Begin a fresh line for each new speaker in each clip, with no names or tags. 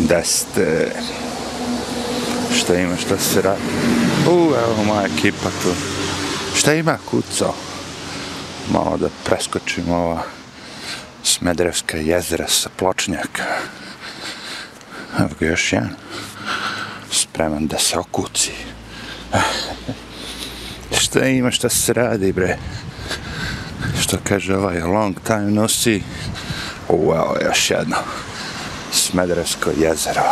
Da ste... Šta ima, šta se radi? U, evo moja ekipa tu. Šta ima kuco? Malo da preskočim ova Smedrevska jezera sa pločnjaka. Evo ga još jedan. Spreman da se okuci. Šta ima, šta se radi, bre? Što kaže ovaj long time no see. U, još jedno. Smederevsko jezero.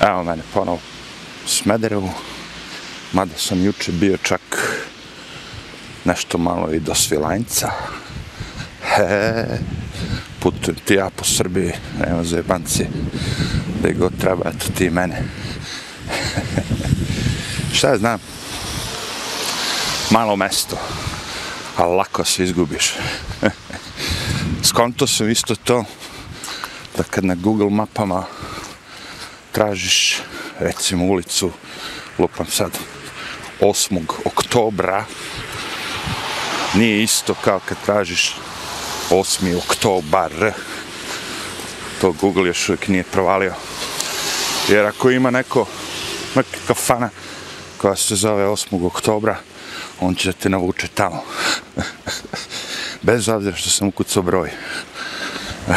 Evo mene ponovo Smederevu. Mada sam juče bio čak nešto malo i do Svilajnca. He, putujem ti ja po Srbiji, nema za jebanci. Da god treba, eto ti mene. Šta ja znam? Malo mesto, ali lako se izgubiš. Skonto sam isto to, da kad na Google mapama tražiš recimo ulicu, lupam sad, 8. oktobra, nije isto kao kad tražiš 8. oktobar. To Google još uvijek nije provalio. Jer ako ima neko, neka kafana koja se zove 8. oktobra, on će te navuče tamo. Bez obzira što sam ukucao broj. Eh, eh,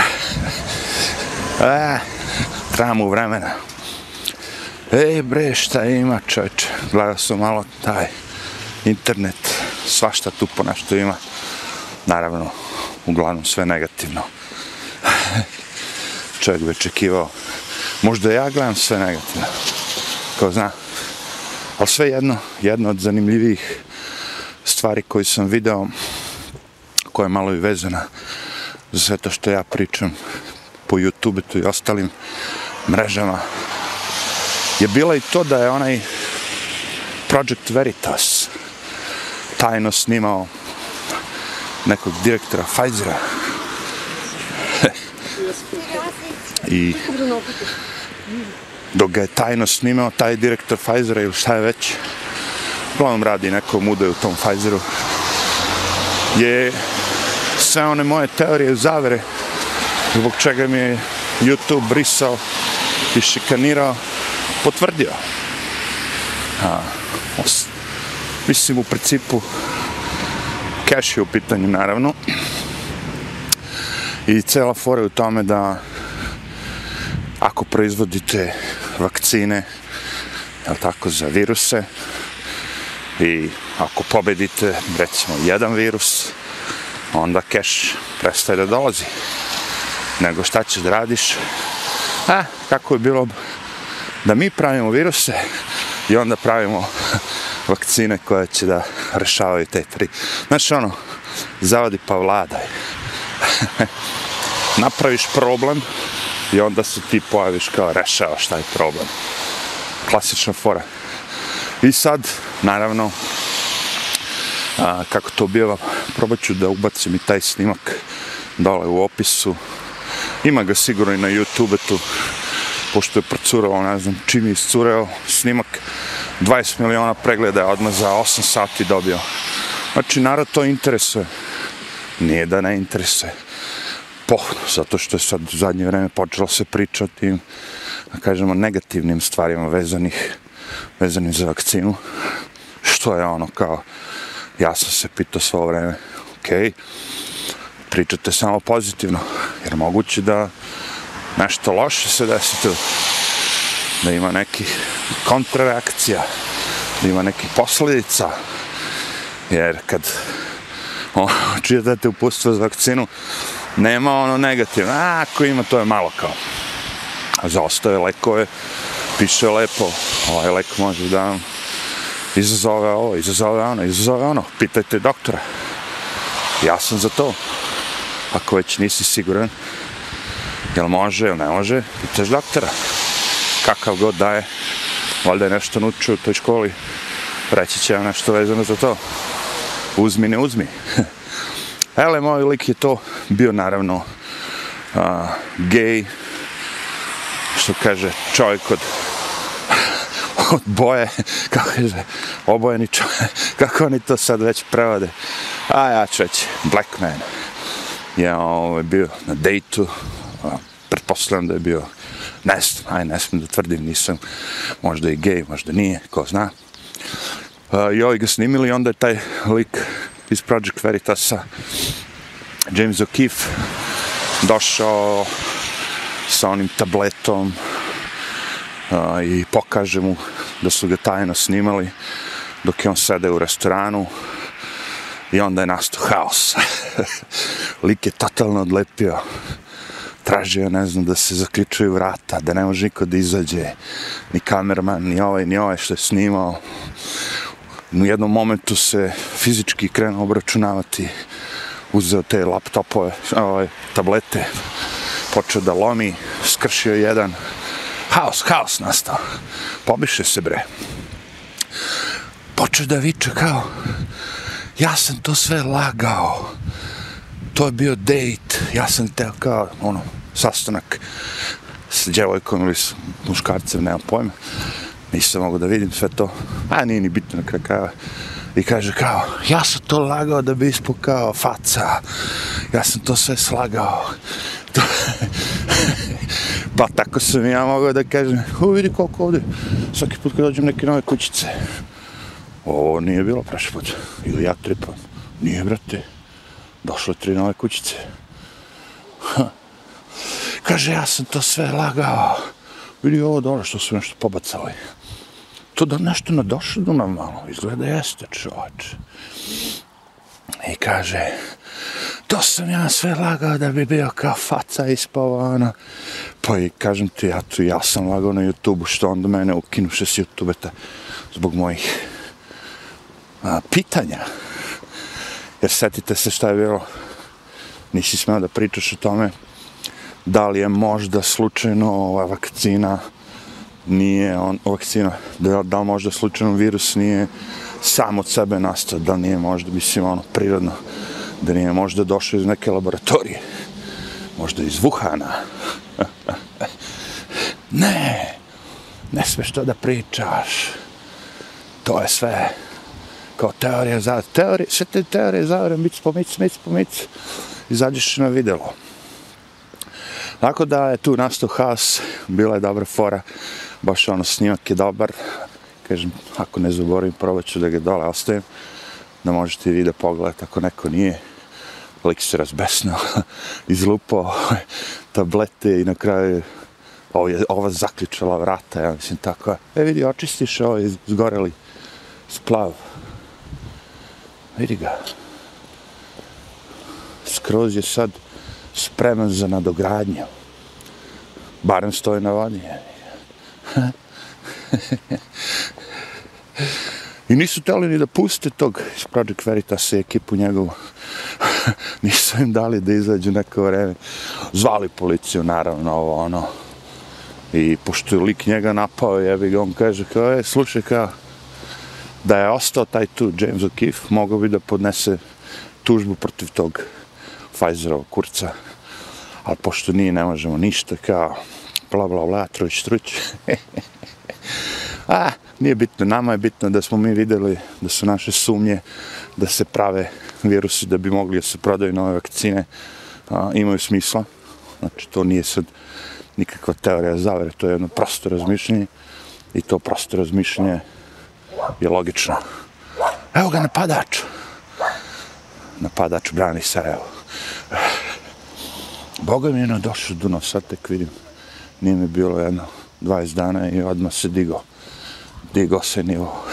e, treba tramu vremena. Ej bre, šta ima čoveč? Gledao sam malo taj internet, svašta tu po našto ima. Naravno, uglavnom sve negativno. Čovjek bi očekivao. Možda ja gledam sve negativno. Ko zna. Ali sve jedno, jedno od zanimljivih stvari koje sam video, koja je malo i vezana za sve to što ja pričam po YouTube tu i ostalim mrežama, je bila i to da je onaj Project Veritas tajno snimao nekog direktora Pfizera. I dok ga je tajno snimao taj direktor Pfizera ili šta je već uglavnom radi neko mude u tom Pfizeru je sve one moje teorije zavere zbog čega mi je YouTube brisao i šikanirao potvrdio. A, os, mislim u principu cash je u pitanju naravno i cela fora je u tome da ako proizvodite vakcine je tako za viruse i ako pobedite recimo jedan virus onda keš prestaje da dolazi nego šta ćeš da radiš a kako je bilo da mi pravimo viruse i onda pravimo vakcine koje će da rešavaju te tri. Znači ono, zavadi pa vladaj. Napraviš problem i onda se ti pojaviš kao rešavaš taj problem. Klasična fora. I sad, naravno, a, kako to biva, probat ću da ubacim i taj snimak dole u opisu. Ima ga sigurno i na YouTube tu, pošto je procurao, ne znam, čim je iscureo snimak, 20 miliona pregleda je odmah za 8 sati dobio. Znači, narod to interesuje. Nije da ne interesuje. Po, zato što je sad u zadnje vreme počelo se pričati, o da kažemo, negativnim stvarima vezanih, vezanim za vakcinu. Što je ono kao, ja sam se pitao svo vreme, okej, pričate samo pozitivno, jer moguće da nešto loše se desi tu, da ima neki kontrareakcija, da ima neki posljedica, jer kad o, čitate upustvo za vakcinu, nema ono negativno, a ako ima to je malo kao. A za ostave lekove piše lepo, ovaj lek može da vam izazove ovo, izazove ono, izazove ono, pitajte doktora. Ja sam za to. Ako već nisi siguran, Jel može, jel ne može? Pitaš doktora. Kakav god daje. Valjda je nešto naučio u toj školi. Reći će vam nešto vezano za to. Uzmi, ne uzmi. Ele, moj lik je to bio naravno uh, gej. Što kaže čovjek od od boje, kako kaže, obojeni čovjek, kako oni to sad već prevode. A ja ću reći, black man. je ovaj, bio na dejtu, pretpostavljam da je bio, ne znam, aj ne smijem da tvrdim, nisam, možda i gej, možda nije, ko zna. I ovi ga snimili, onda je taj lik iz Project Veritasa, James O'Keefe, došao sa onim tabletom a, i pokaže mu da su ga tajno snimali dok je on sede u restoranu i onda je nastao haos. Lik je totalno odlepio. Tražio, ne znam, da se zaključuju vrata, da ne može niko da izađe. Ni kamerman, ni ovaj, ni ovaj što je snimao. U jednom momentu se fizički krenuo obračunavati. Uzeo te laptopove, ovaj, tablete, počeo da lomi, skršio jedan. Haos, haos nastao. Pomiše se bre. Poče da viče kao, ja sam to sve lagao. To je bio dejt. Ja sam teo kao, ono, sastanak s djevojkom ili s muškarcem, nemam pojma. Nisam mogu da vidim sve to. A nije ni bitno na kraju. I kaže kao, ja sam to lagao da bi ispukao faca. Ja sam to sve slagao. To pa tako sam ja mogao da kažem, u vidi koliko ovdje. Svaki put kad dođem neke nove kućice. Ovo nije bilo prošli put. Ili ja tripam. Nije, brate. Došlo tri nove kućice. Ha. Kaže, ja sam to sve lagao. Vidi ovo dole što su nešto pobacali. To da nešto nadošlo do nam malo. Izgleda jeste čovječ. I kaže, to sam ja sve lagao da bi bio kao faca ispovana. Pa i kažem ti, ja tu ja sam lagao na YouTube-u, što onda mene ukinuše s YouTube-eta zbog mojih a, pitanja. Jer setite se šta je bilo, nisi smeo da pričaš o tome, da li je možda slučajno ova vakcina nije on, vakcina, da, da li možda slučajno virus nije sam od sebe nastao, da nije možda, mislim, ono, prirodno, da nije možda došao iz neke laboratorije, možda iz Wuhana. ne, ne smeš to da pričaš, to je sve, kao teorija za teorije, sve te teorije za mic po mic, mic po mic, izađeš na videlo. Tako da je tu nastao haos, bila je dobra fora, baš ono snimak je dobar, kažem, ako ne zaboravim, probat ću da ga dole ostavim, da možete vi da pogledate ako neko nije. Lik se razbesnao, izlupao ovaj tablete i na kraju ovo je, ova zaključala vrata, ja mislim tako. E vidi, očistiš ovaj zgoreli splav. Vidi ga. Skroz je sad spreman za nadogradnju. Barem stoje na vodi. I nisu teli ni da puste tog iz Project Veritas i ekipu njegovu. nisu im dali da izađu neko vreme. Zvali policiju, naravno, ovo, ono. I pošto je lik njega napao, jebi ga, on kaže, kao, e, slušaj, kao, da je ostao taj tu James O'Keefe, mogao bi da podnese tužbu protiv tog Pfizerova kurca. Ali pošto nije, ne možemo ništa, kao, bla, bla, bla, truć, truć. ah, nije bitno, nama je bitno da smo mi videli da su naše sumnje da se prave virusi da bi mogli da se prodaju nove vakcine, a, imaju smisla. Znači, to nije sad nikakva teorija zavere, to je jedno prosto razmišljenje i to prosto razmišljenje je logično. Evo ga napadač. Napadač brani Sarajevo. Boga mi je ono došao do sad tek vidim. Nije mi bilo jedno 20 dana i odmah se digo. Digo se nivo.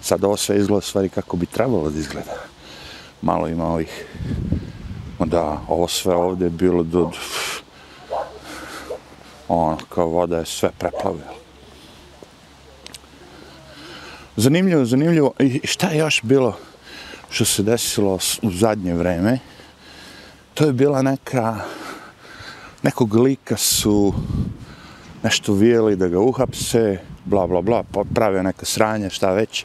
Sad ovo sve izgleda stvari kako bi trebalo da izgleda. Malo ima ovih... Da, ovo sve ovde je bilo do... Ono, kao voda je sve preplavila. Zanimljivo, zanimljivo. I šta je još bilo što se desilo u zadnje vreme? To je bila neka... Nekog lika su nešto vijeli da ga uhapse, bla, bla, bla, pa pravio neka sranja, šta već.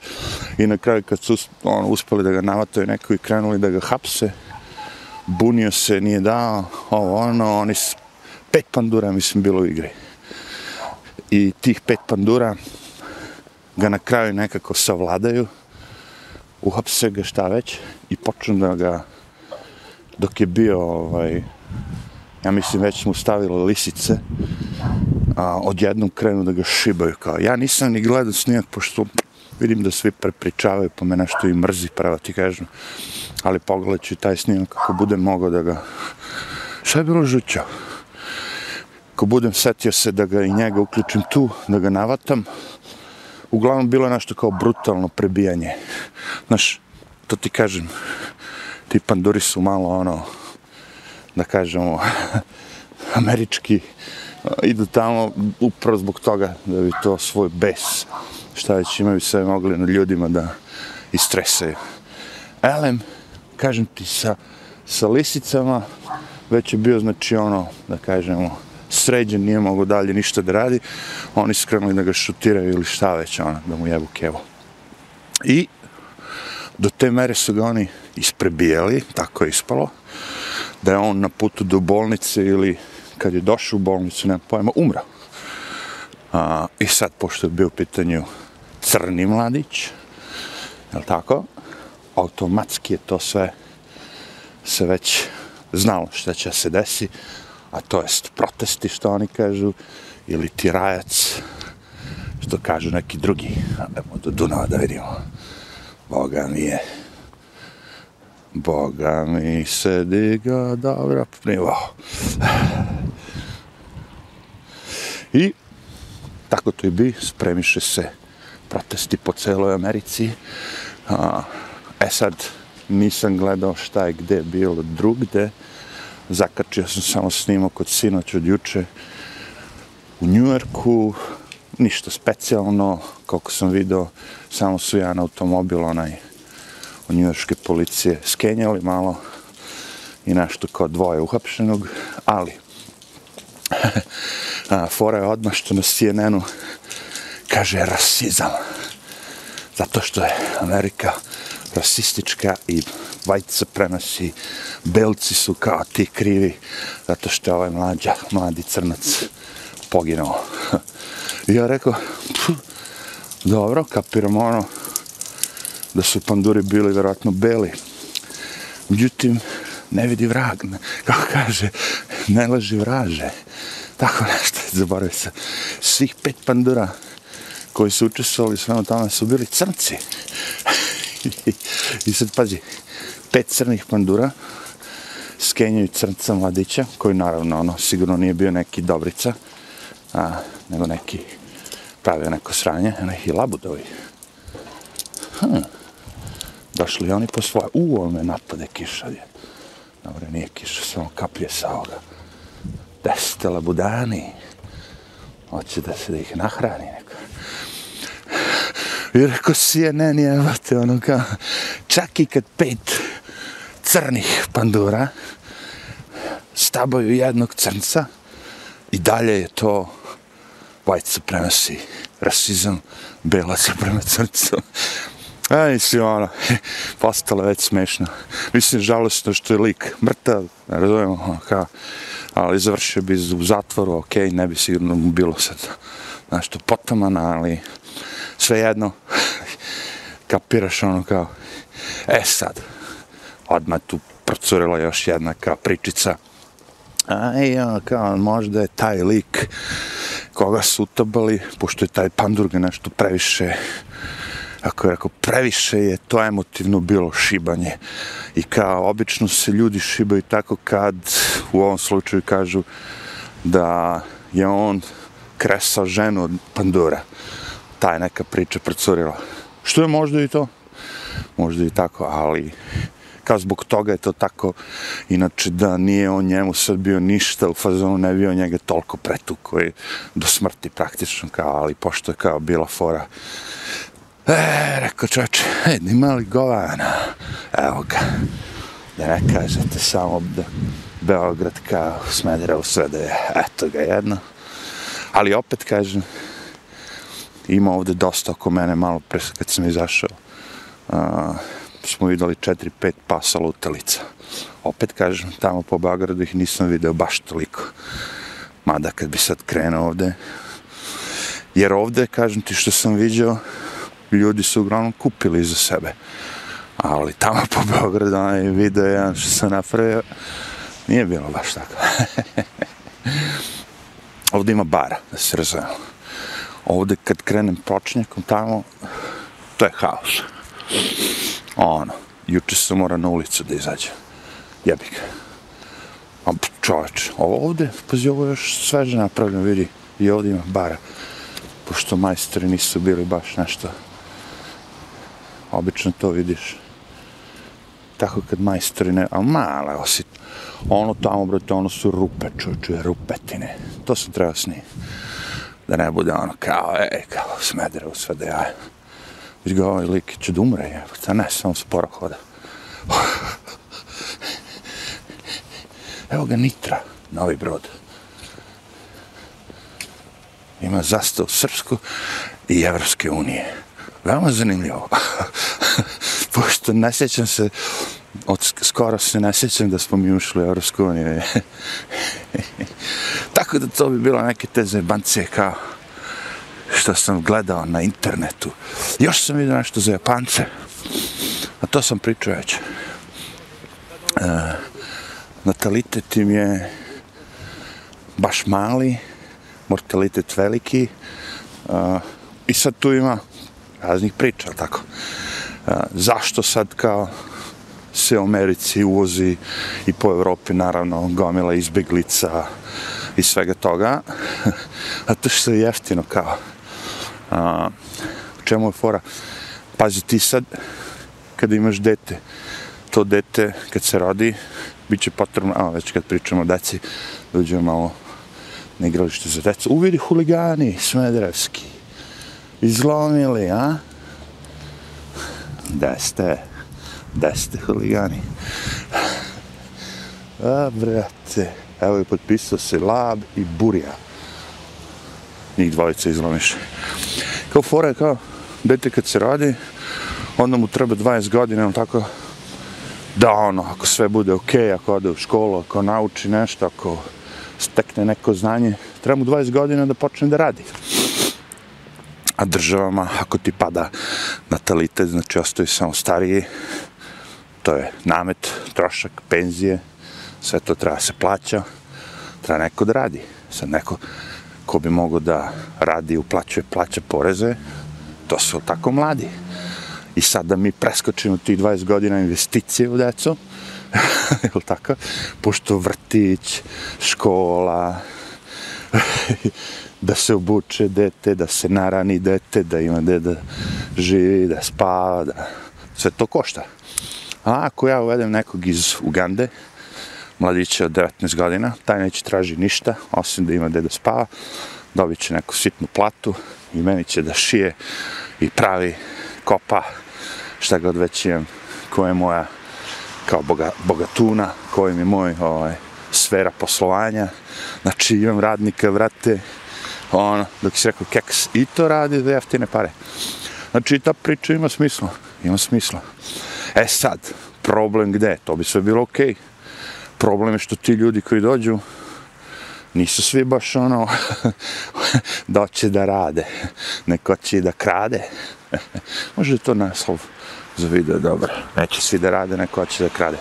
I na kraju kad su on, uspeli da ga navataju neko i krenuli da ga hapse, bunio se, nije dao, ovo, ono, oni s... pet pandura, mislim, bilo u igri. I tih pet pandura, ga na kraju nekako savladaju, uhapse ga šta već i počnu da ga dok je bio, ovaj, ja mislim već mu stavili lisice, a, odjednom krenu da ga šibaju kao. Ja nisam ni gledao snimak, pošto vidim da svi prepričavaju pa me što i mrzi, pravo ti kažem. Ali pogledat ću taj snimak kako budem mogao da ga... Šta je bilo žućao? Ako budem setio se da ga i njega uključim tu, da ga navatam, uglavnom bilo je nešto kao brutalno prebijanje. Znaš, to ti kažem, ti panduri su malo ono, da kažemo, američki, idu tamo upravo zbog toga da bi to svoj bes, šta već imaju sve mogli na ljudima da istresaju. Elem, kažem ti, sa, sa lisicama već je bio, znači ono, da kažemo, sređen, nije mogo dalje ništa da radi, oni skrenuli da ga šutiraju ili šta već, ono, da mu jebu kevo. I do te mere su ga oni isprebijeli, tako je ispalo, da je on na putu do bolnice ili kad je došao u bolnicu, nema pojma, umrao. A, I sad, pošto je bio u pitanju crni mladić, je li tako, automatski je to sve se već znalo šta će se desi, a to jest protesti što oni kažu, ili tirajac, što kažu neki drugi. Ajmo do Dunava da vidimo. Boga mi je. Boga mi se diga dobra nivo. I tako to i bi, spremiše se protesti po celoj Americi. A, e sad, nisam gledao šta je gde bilo drugde. Zakačio sam samo snimak od sinoć od juče u Njujorku. Ništa specijalno, koliko sam video, samo su jedan automobil, onaj od njujorske policije skenjali malo i nešto kao dvoje uhapšenog, ali a, fora je odmah što na CNN-u kaže rasizam. Zato što je Amerika rasistička i white prenosi, belci su kao ti krivi, zato što je ovaj mlađa, mladi crnac poginuo. I ja rekao, dobro, kapiram ono, da su panduri bili vjerojatno beli. Međutim, ne vidi vrag, kako kaže, ne laži vraže. Tako nešto, zaboravio sam. Svih pet pandura koji su učestvovali svema tamo su bili crnci. I sad pazi, pet crnih pandura skenjaju crnca mladića, koji naravno ono, sigurno nije bio neki dobrica, a, nego neki pravio neko sranje, neki labudovi. Hm. Došli oni po svoje. U, on me napade kiša. Je. Nije kiša, samo kaplje sa ovoga. Desete labudani. Hoće da se da ih nahrani neko. I rekao CNN je, vate, ono kao, čak i kad pet crnih pandura stabaju jednog crnca i dalje je to white supremacy, rasizam, belaca prema crncu. E, mislim, ono, postalo već smešno. Mislim, žalostno što je lik mrtav, razumijemo, ono, kao, ali završio bi u zatvoru, okej, ne bi sigurno bilo sad nešto potaman, ali svejedno, kapiraš ono kao, e sad, odmah tu procurila još jedna kao pričica, aj, ono, kao, možda je taj lik koga su utabali, pošto je taj pandurga nešto previše, ako je rekao, previše je to emotivno bilo šibanje. I kao, obično se ljudi šibaju tako kad u ovom slučaju kažu da je on kresao ženu od Pandura. Ta je neka priča procurila. Što je možda i to? Možda i tako, ali kao zbog toga je to tako, inače da nije on njemu sad bio ništa, u fazonu ne bio njega toliko pretuko do smrti praktično, kao, ali pošto je kao bila fora, E, rekao čovječ, jedni mali govana? Evo ga. Da ne kažete samo da Beograd kao smedira u sve da je, eto ga jedno. Ali opet kažem, ima ovde dosta oko mene, malo pre kad sam izašao, uh, smo videli 4-5 pasa lutalica. Opet kažem, tamo po Beogradu ih nisam video baš toliko. Mada kad bi sad krenuo ovde, jer ovde, kažem ti što sam vidio, ljudi su uglavnom kupili za sebe. Ali tamo po Beogradu, onaj video jedan što sam napravio, nije bilo baš tako. Ovdje ima bara, da se razumemo. Ovdje kad krenem pročnjakom tamo, to je haos. Ono, juče sam mora na ulicu da izađem. Jebik. A čoveč, ovo ovdje, pazi, ovo je još sveže napravljeno, vidi. I ovdje ima bara. Pošto majstori nisu bili baš nešto. Obično to vidiš. Tako kad majstori ne... A mala osit. Ono tamo, brate, ono su rupe, čuče, rupetine. To sam trebao snije. Da ne bude ono kao, ej, kao smedre u sve da ja. Viš ga ovaj lik će da umre, je. Ne, samo sporo hoda. Evo ga Nitra, novi brod. Ima zastav Srpsku i Evropske unije. Veoma zanimljivo. Pošto ne sjećam se, od skoro se ne sjećam da smo mi ušli u Evropsku uniju. Tako da to bi bilo neke te zebancije kao što sam gledao na internetu. Još sam vidio nešto za Japance. A to sam pričao već. E, natalitet im je baš mali, mortalitet veliki. E, I sad tu ima raznih priča, tako. A, zašto sad kao se u Americi uvozi i po Evropi naravno gomila izbeglica i svega toga. A to što je jeftino kao. A, u čemu je fora? Pazi ti sad, kada imaš dete, to dete kad se rodi, bit će potrebno, a već kad pričamo o deci, dođemo malo na igralište za decu. Uvidi huligani, smederevski. Izlomili, a? Da ste, da ste huligani. A, brate, evo je potpisao se Lab i Burja. Njih dvojica izlomiš. Kao fora je kao, dete kad se radi, onda mu treba 20 godina, on tako, da ono, ako sve bude okej, okay, ako ode u školu, ako nauči nešto, ako stekne neko znanje, treba mu 20 godina da počne da radi. A državama, ako ti pada natalitet, znači ostaje samo stariji, to je namet, trošak, penzije, sve to treba se plaća, treba neko da radi. Sad neko ko bi mogo da radi, uplaćuje, plaća poreze, to su tako mladi. I sad da mi preskočimo tih 20 godina investicije u decu, je tako? Pošto vrtić, škola, da se obuče dete, da se narani dete, da ima gde da živi, da spava, da... Sve to košta. A ako ja uvedem nekog iz Ugande, mladića od 19 godina, taj neće traži ništa, osim da ima gde da spava, dobit će neku sitnu platu i meni će da šije i pravi kopa, šta god već imam, koja je moja kao boga, bogatuna, koja je moj ovaj, sfera poslovanja, znači imam radnika, vrate, ono, dok si rekao keks, i to radi za jeftine pare. Znači, ta priča ima smisla, ima smisla. E sad, problem gde? To bi sve bilo okej. Okay. Problem je što ti ljudi koji dođu, nisu svi baš ono, doće da rade, neko će da krade. Može to naslov za video, dobro. Neće svi da rade, neko će da krade.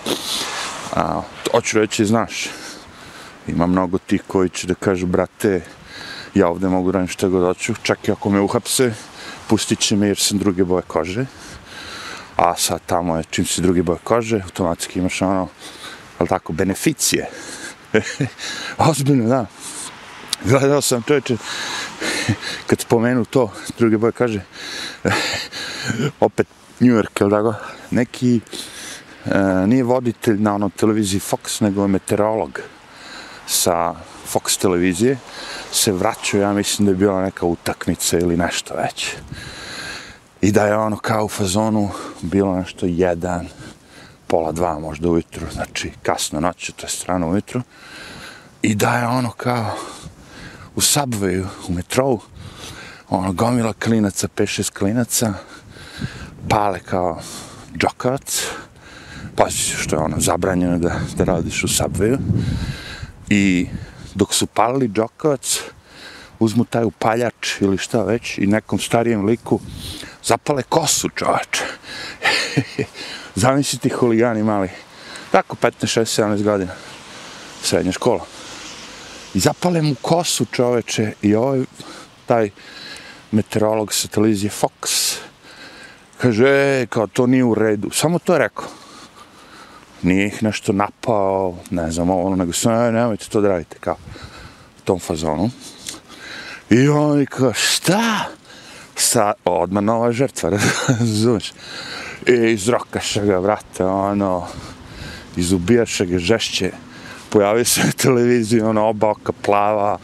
A, hoću reći, znaš, ima mnogo tih koji će da kažu, brate, ja ovde mogu raditi što god hoću, čak i ako me uhapse, pustit će me jer sam druge boje kože. A sad tamo je, čim si druge boje kože, automatski imaš ono, ali tako, beneficije. Ozbiljno, da. Gledao sam čovječe, kad spomenu to, druge boje kaže, opet New York, ili tako, neki, e, nije voditelj na ono televiziji Fox, nego je meteorolog sa Fox televizije, se vraćao, ja mislim da je bila neka utakmica ili nešto već. I da je ono kao u fazonu bilo nešto jedan, pola dva možda ujutru, znači kasno noću, to je strano ujutru. I da je ono kao u subwayu, u metrou, ono gomila klinaca, 5-6 klinaca, pale kao džokavac, pazi što je ono zabranjeno da, da radiš u subwayu. I dok su palili džokovac, uzmu taj upaljač ili šta već i nekom starijem liku zapale kosu čovač. Zamisliti huligani mali. Tako, 15, 16, 17 godina. Srednja škola. I zapale mu kosu čoveče i ovaj, taj meteorolog sa televizije Fox kaže, e, kao to nije u redu. Samo to je rekao. Nije ih nešto napao, ne znam, ono, nego sam, ne, nemojte to da radite, kao, u tom fazonu. I on mi kao, šta? Sa, odmah nova žrtva, razumiješ? I izrokaše ga, vrate, ono, izubijaše ga žešće. Pojavio se na televiziji, ono, oba oka plava,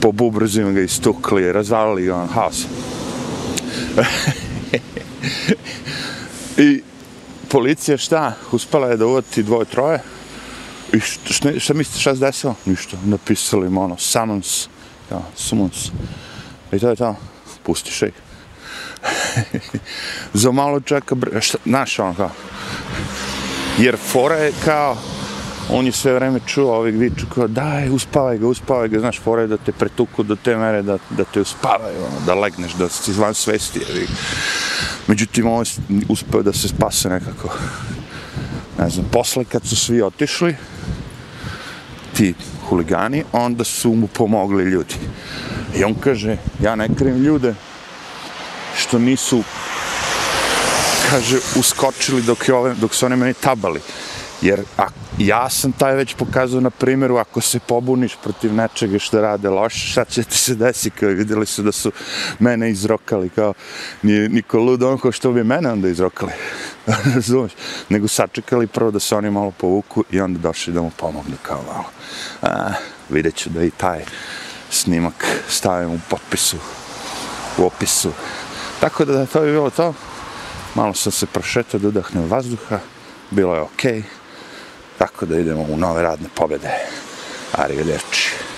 po bubrzima ga istukli, razvalili ga, on, haos. I policija šta? Uspela je da uvati dvoje, troje. I šta, šta, šta mislite šta se desilo? Ništa. Napisali im ono, summons. Ja, summons. I to je to. Pustiš ih. Za malo čeka, šta, znaš ono kao. Jer fora je kao, on je sve vreme čuo ovih viču kao daj, uspavaj ga, uspavaj ga, znaš, fora je da te pretuku do te mere da, da te uspavaju, ono, da legneš, da si van svesti, jer Međutim, on je uspeo da se spase nekako. Ne znam, posle kad su svi otišli, ti huligani, onda su mu pomogli ljudi. I on kaže, ja ne krivim ljude što nisu kaže, uskočili dok, je ove, dok su oni meni tabali. Jer a, ja sam taj već pokazao na primjeru, ako se pobuniš protiv nečega što rade loše, šta će ti se desi, kao vidjeli su da su mene izrokali, kao nije niko lud onko što bi mene onda izrokali, razumeš, nego sačekali prvo da se oni malo povuku i onda došli da mu pomognu kao malo. A, vidjet ću da i taj snimak stavim u potpisu, u opisu. Tako da to je bilo to. Malo sam se prošetao da udahnem vazduha, bilo je okej. Okay. Tako da idemo u nove radne pobjede. Arrivederci.